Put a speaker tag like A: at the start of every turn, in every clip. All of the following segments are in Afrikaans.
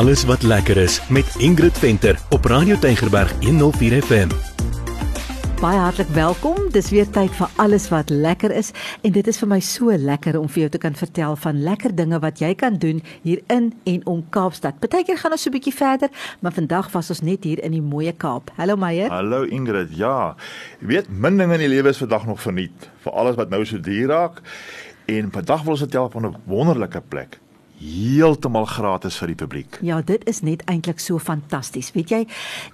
A: alles wat lekker is met Ingrid Venter op Radio Tygerberg 104 FM.
B: Baie hartlik welkom. Dis weer tyd vir alles wat lekker is en dit is vir my so lekker om vir jou te kan vertel van lekker dinge wat jy kan doen hier in en om Kaapstad. Partykeer gaan ons so 'n bietjie verder, maar vandag was ons net hier in die mooie Kaap. Hallo Meyer.
C: Hallo Ingrid. Ja. Jy weet, min dinge in die lewe is vandag nog verniet vir alles wat nou so duur raak. En vandag wil ons vertel van 'n wonderlike plek heeltemal gratis vir die publiek.
B: Ja, dit is net eintlik so fantasties, weet jy?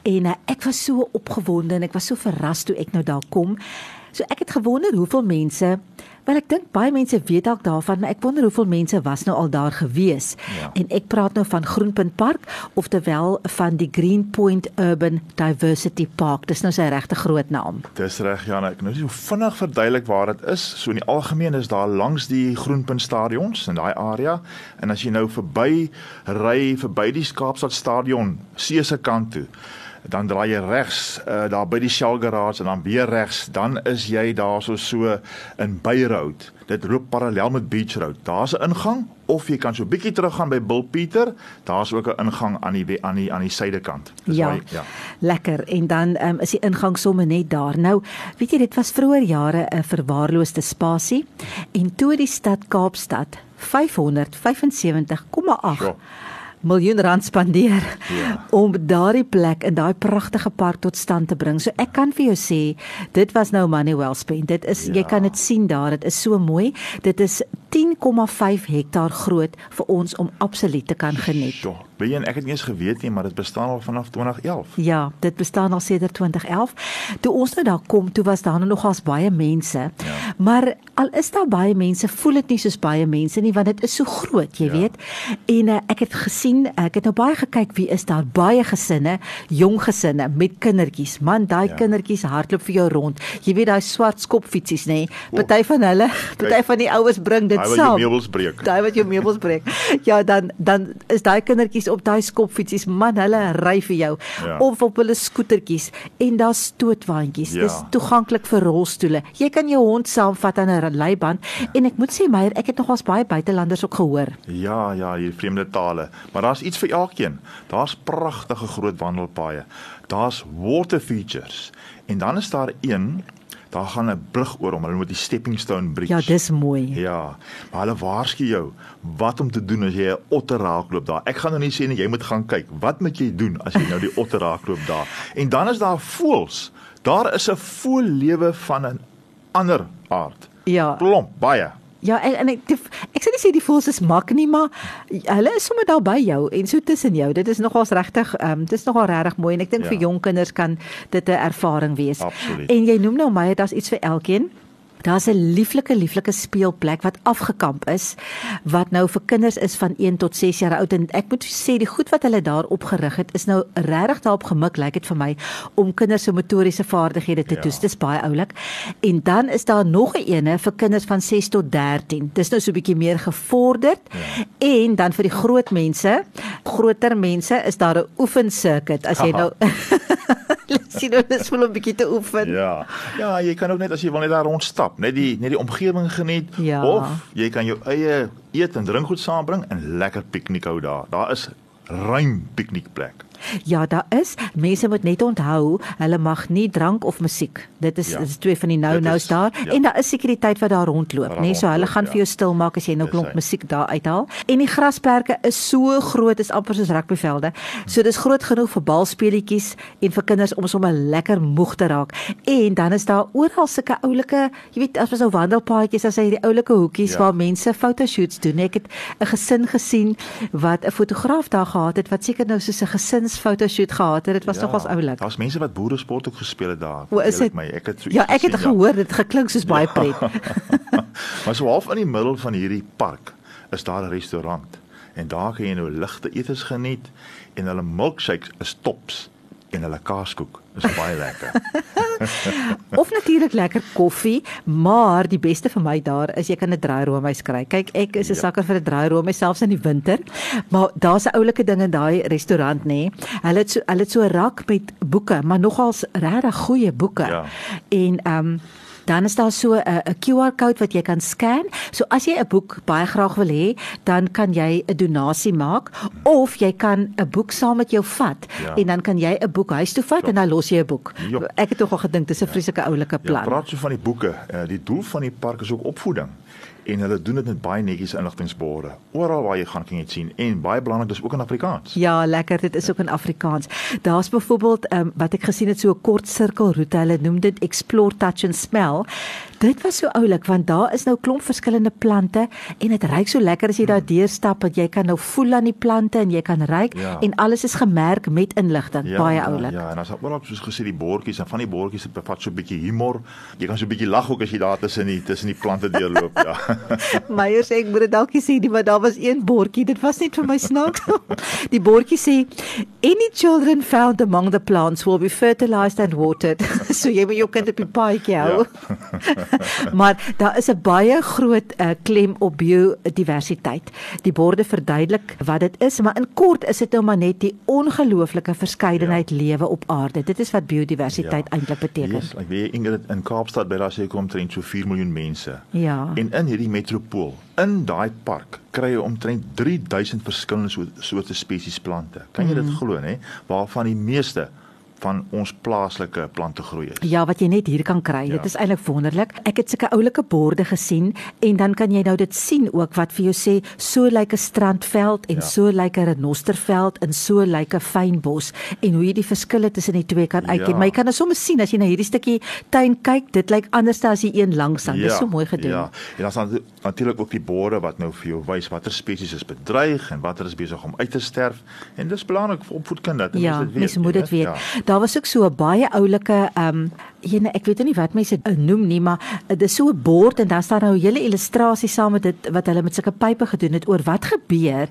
B: En uh, ek was so opgewonde en ek was so verras toe ek nou daar kom. So ek het gewonder hoeveel mense Wel ek dink baie mense weet dalk daarvan, maar ek wonder hoeveel mense was nou al daar gewees. Ja. En ek praat nou van Groenpunt Park of terwyl van die Greenpoint Urban Diversity Park. Dis nou sy regte groot naam.
C: Dis reg Jana, ek nou so vinnig verduidelik waar dit is. So in die algemeen is daar langs die Groenpunt stadions in daai area en as jy nou verby ry verby die Kaapstad stadion, see se kant toe dan draai jy regs uh, daar by die Shell garage en dan weer regs, dan is jy daar so so in Beyroad. Dit loop parallel met Beach Road. Daar's 'n ingang of jy kan so bietjie teruggaan by Bill Pieter. Daar's ook 'n ingang aan die aan die aan die suidekant.
B: Ja, ja. Lekker. En dan um, is die ingang sommer net daar. Nou, weet jy dit was vroeër jare 'n verwaarloosde spasie en toe die stad Kaapstad 575,8 miljoen rand spandeer ja. om daardie plek in daai pragtige park tot stand te bring. So ek kan vir jou sê, dit was nou money well spent. Dit is ja. jy kan dit sien daar, dit is so mooi. Dit is 10,5 hektaar groot vir ons om absoluut te kan geniet.
C: Ja. Weet jy, ek het nie eens geweet nie, maar dit bestaan al vanaf 2011.
B: Ja, dit bestaan al sedert 2011. Toe ons nou daar kom, toe was daar nog als baie mense. Ja. Maar al is daar baie mense, voel dit nie soos baie mense nie, want dit is so groot, jy ja. weet. En uh, ek het gesien, ek het nou baie gekyk wie is daar, baie gesinne, jong gesinne met kindertjies. Man, daai ja. kindertjies hardloop vir jou rond. Jy weet daai swart skopfietsies, nê? Party van hulle, party van die oues bring dit
C: saam. Daai wat jou meubels breek.
B: Daai wat jou meubels breek. Ja, dan dan is daai kindertjies kindertjies op daai skopfietsies, man, hulle ry vir jou ja. of op hulle skootertjies en daar's stootwaandjies. Ja. Dis toeganklik vir rolstoele. Jy kan jou hond saamvat aan 'n leiband en ek moet sê Meyer, ek het nogals baie buitelanders ook gehoor.
C: Ja, ja, hier vreemde tale, maar daar's iets vir elkeen. Daar's pragtige groot wandelpaaie. Daar's water features en dan is daar een daar gaan 'n brug oor hom. Hulle moet die stepping stone bridge.
B: Ja, dis mooi.
C: Ja, maar hulle waarsku jou wat om te doen as jy 'n otter raakloop daar. Ek gaan nou nie sê net jy moet gaan kyk. Wat moet jy doen as jy nou die otter raakloop daar? En dan is daar voëls. Daar is 'n voëllewe van 'n ander aard.
B: Ja.
C: Klomp baie.
B: Ja, en, en ek sê nie sê die voels is mak nie, maar hulle is sommer daar by jou en so tussen jou. Dit is nogals regtig, ehm um, dit is nogal regtig mooi en ek dink ja. vir jong kinders kan dit 'n ervaring wees.
C: Absoluut.
B: En jy noem nou my, daar's iets vir elkeen. Daar's 'n lieflike lieflike speelplek wat afgekamp is wat nou vir kinders is van 1 tot 6 jaar oud en ek moet sê die goed wat hulle daar opgerig het is nou regtig daarop gemik lyk like dit vir my om kinders se motoriese vaardighede te ja. toets. Dis baie oulik. En dan is daar nog 'n ene vir kinders van 6 tot 13. Dis nou so 'n bietjie meer gevorderd. Ja. En dan vir die groot mense, groter mense is daar 'n oefensircuit as jy nou sien hoe dit voel om 'n bietjie te oefen.
C: Ja. Ja, jy kan ook net as jy wil net daar rond stap, net die net die omgewing geniet
B: ja.
C: of jy kan jou eie eet en drinkgoed saambring en lekker piknik hou daar. Daar is ruim piknikplek.
B: Ja, daar is. Mense moet net onthou, hulle mag nie drank of musiek. Dit is ja. dit is twee van die nou-nous daar ja. en daar is sekuriteit wat daar rondloop, né? Nee, so hulle gaan ja. vir jou stil maak as jy nou klomp musiek daar uithaal. En die grasperke is so groot, is amper soos rugbyvelde. So dis groot genoeg vir balspeletjies en vir kinders om sommer lekker moeg te raak. En dan is daar oral sulke oulike, jy weet, as ons nou wandelpaadjies, as hy die oulike hoekies ja. waar mense fotoshoots doen. Ek het 'n gesin gesien wat 'n fotograaf daar gehad het wat seker nou soos 'n fotoshoot gehad het. Dit was ja, nogals oulik.
C: Daar's mense wat boere sport ook gespeel het daar.
B: Hoe is dit?
C: My, ek het so
B: Ja, ek het gesien, gehoor dit ja. geklink soos baie pret.
C: maar so half in die middel van hierdie park is daar 'n restaurant en daar kan jy nou ligte etes geniet en hulle milkshakes is tops en hulle kaaskoek is baie lekker.
B: of natuurlik lekker koffie, maar die beste vir my daar is jy kan 'n draai roomys kry. Kyk, ek is 'n ja. sakker vir 'n draai roomys selfs in die winter. Maar daar's 'n oulike ding in daai restaurant nê. Nee. Hulle het so hulle het so 'n rak met boeke, maar nogals regtig goeie boeke. Ja. En ehm um, Dan is daar so 'n 'n QR-kode wat jy kan scan. So as jy 'n boek baie graag wil hê, dan kan jy 'n donasie maak of jy kan 'n boek saam met jou vat ja. en dan kan jy 'n boek huis toe vat Klop. en dan los jy 'n boek. Jo. Ek het tog al gedink dis 'n vreeslike oulike plan.
C: Ja, praat so van die boeke. Uh, die doel van die park is ook opvoeding en hulle doen dit met baie netjies inligtingborde. Oral waar jy gaan kan jy dit sien en baie belangrik dis ook in Afrikaans.
B: Ja, lekker, dit is ook in Afrikaans. Daar's byvoorbeeld um, wat ek gesien het so 'n kort sirkelroete. Hulle noem dit Explore Touch and Smell. Dit was so oulik want daar is nou klomp verskillende plante en dit ruik so lekker as jy daar deurstap dat jy kan nou voel aan die plante en jy kan ruik ja. en alles is gemerk met inligting.
C: Ja,
B: baie oulik.
C: Ja, en as ook soos gesê die bordjies en van die bordjies het bevat so 'n bietjie humor. Jy kan so 'n bietjie lag ook as jy daar tussen die tussen die plante deurloop, ja.
B: Meyer sê ek moet dit dalk sê nie, maar daar was een bordjie. Dit was net vir my snaaks. die bordjie sê any children found among the plants will be fertilized and watered. so jy moet jou kind op die paadjie hou. Ja. maar daar is 'n baie groot uh, klem op biodiversiteit. Die borde verduidelik wat dit is, maar in kort is dit nou maar net die ongelooflike verskeidenheid ja. lewe op aarde. Dit is wat biodiversiteit ja. eintlik beteken.
C: Yes, ek weet Ingrid in Kaapstad by daar sê kom omtrent so 4 miljoen mense.
B: Ja.
C: En in hierdie metropool, in daai park, kry jy omtrent 3000 verskillende soorte spesies plante. Kan jy dit mm. glo, nê? Waarvan die meeste van ons plaaslike plante groei is.
B: Ja, wat jy net hier kan kry. Ja. Dit is eintlik wonderlik. Ek het sulke oulike borde gesien en dan kan jy nou dit sien ook wat vir jou sê so lyk 'n strandveld en ja. so lyk 'n renosterveld en so lyk 'n fynbos en hoe jy die verskille tussen die twee kan uitken. Ja. Maar jy kan nou sommer sien as jy na hierdie stukkie tuin kyk, dit lyk anders as die een langs aan. Ja. Dit is so mooi gedoen. Ja.
C: En dan staan natuurlik ook die borde wat nou vir jou wys watter spesies is bedreig en watter is besig om uit te sterf. En dis belangrik vir opvoedkunde dat
B: ja,
C: mense dit weet.
B: Mens moet dit weet. Ja daar was ook so 'n baie oulike ehm um, ek weet nie wat mense noem nie maar dit is so 'n bord en dan staan nou 'n hele illustrasie saam met dit wat hulle met sulke pype gedoen het oor wat gebeur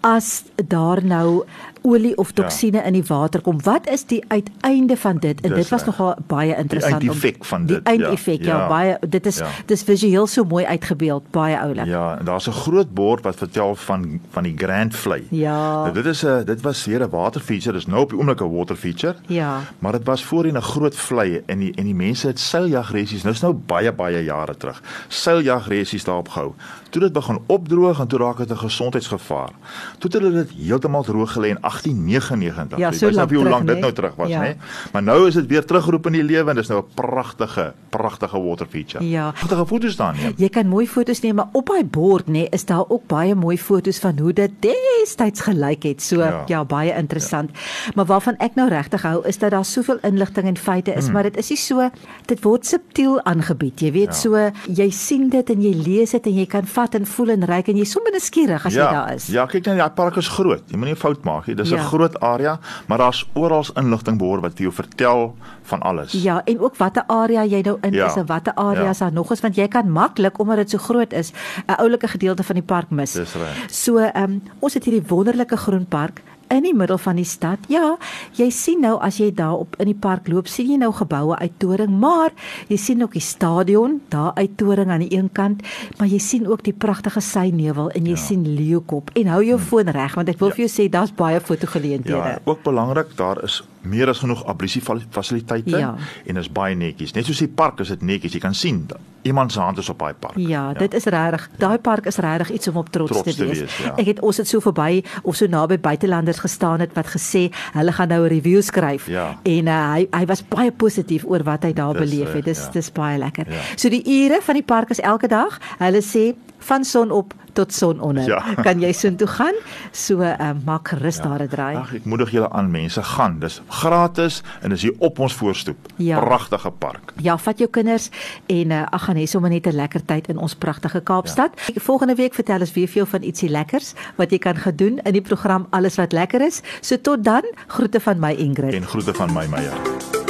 B: as daar nou olie of toksine ja. in die water kom. Wat is die uiteinde van dit? En dis dit was nogal baie interessant
C: om die eindeffek van dit.
B: Die eindeffek ja. ja, ja, baie dit is ja. dis visueel so mooi uitgebeeld, baie oulik.
C: Ja, en daar's 'n groot bord wat vertel van van die Grand Fly.
B: Ja.
C: Nou, dit is 'n dit was weer 'n water feature, dis nou op die oomblik 'n water feature.
B: Ja.
C: Maar dit was voorheen 'n groot vlei en die en die mense het seiljagreisies, nou is nou baie baie jare terug. Seiljagreisies daarop gehou. Toe dit begin opdroog en toe raak dit 'n gesondheidsgevaar. Toe het hulle dit heeltemal droog gelê in 1899.
B: Ja, so lank
C: hoe lank dit nou terug was, ja. né? Maar nou is dit weer teruggeroep in die lewe en dis nou 'n pragtige, pragtige water feature.
B: Ja.
C: Pragtige foto's daar neem.
B: Jy kan mooi foto's neem, maar op daai bord, né, is daar ook baie mooi foto's van hoe dit destyds gelyk het. So ja, ja baie interessant. Ja. Maar waarvan ek nou regtig hou is dat daar soveel inligting en feite is, hmm. maar dit is nie so dit word subtiel aangebied. Jy weet ja. so jy sien dit en jy lees dit en jy kan vat en voel en ruik en jy sommer nuuskierig as
C: ja,
B: jy daar is.
C: Ja, kyk net, die park is groot. Jy moenie 'n fout maak nie. Dis 'n ja. groot area, maar daar's oral inligting behoor wat jou vertel van alles.
B: Ja, en ook watter area jy nou in ja. is en watter areas ja. daar nog is want jy kan maklik omdat dit so groot is, 'n oulike gedeelte van die park mis.
C: Dis reg.
B: So, ehm um, ons het hierdie wonderlike groenpark in die middel van die stad. Ja, jy sien nou as jy daar op in die park loop, sien jy nou geboue uit toring, maar jy sien ook die stadion daar uit toring aan die een kant, maar jy sien ook die pragtige synevel en jy ja. sien leeukop. En hou jou hmm. foon reg want ek wil ja. vir jou sê daar's baie fotogeleenthede.
C: Ja, ook belangrik, daar is meer as genoeg ablusie fasiliteite ja. en is baie netjies. Net soos die park is dit netjies. Jy kan sien iemand se hand is op daai park.
B: Ja, ja. dit is regtig. Daai park is regtig iets om op trots,
C: trots
B: te wees.
C: Te wees ja.
B: Ek het ons het so verby of so naby buitelanders gestaan het wat gesê hulle gaan nou 'n review skryf
C: ja.
B: en uh, hy hy was baie positief oor wat hy daar dis, beleef het. Dis ja. dis baie lekker. Ja. So die ure van die park is elke dag. Hulle sê van son op tot son onder. Ja. Kan jy soontoe gaan? So uh, maak gerus ja. daar 'n draai.
C: Ag, ek moedig julle aan mense gaan. Dis gratis en dis hier op ons voorstoep. Ja. Pragtige park.
B: Ja, vat jou kinders en uh, ag gaan hê sommer net 'n lekker tyd in ons pragtige Kaapstad. Ja. Volgende week vertel ons weer vir jou van ietsie lekkers wat jy kan gedoen in die program Alles wat lekker is. So tot dan, groete van my Ingrid.
C: En groete van my Meyer.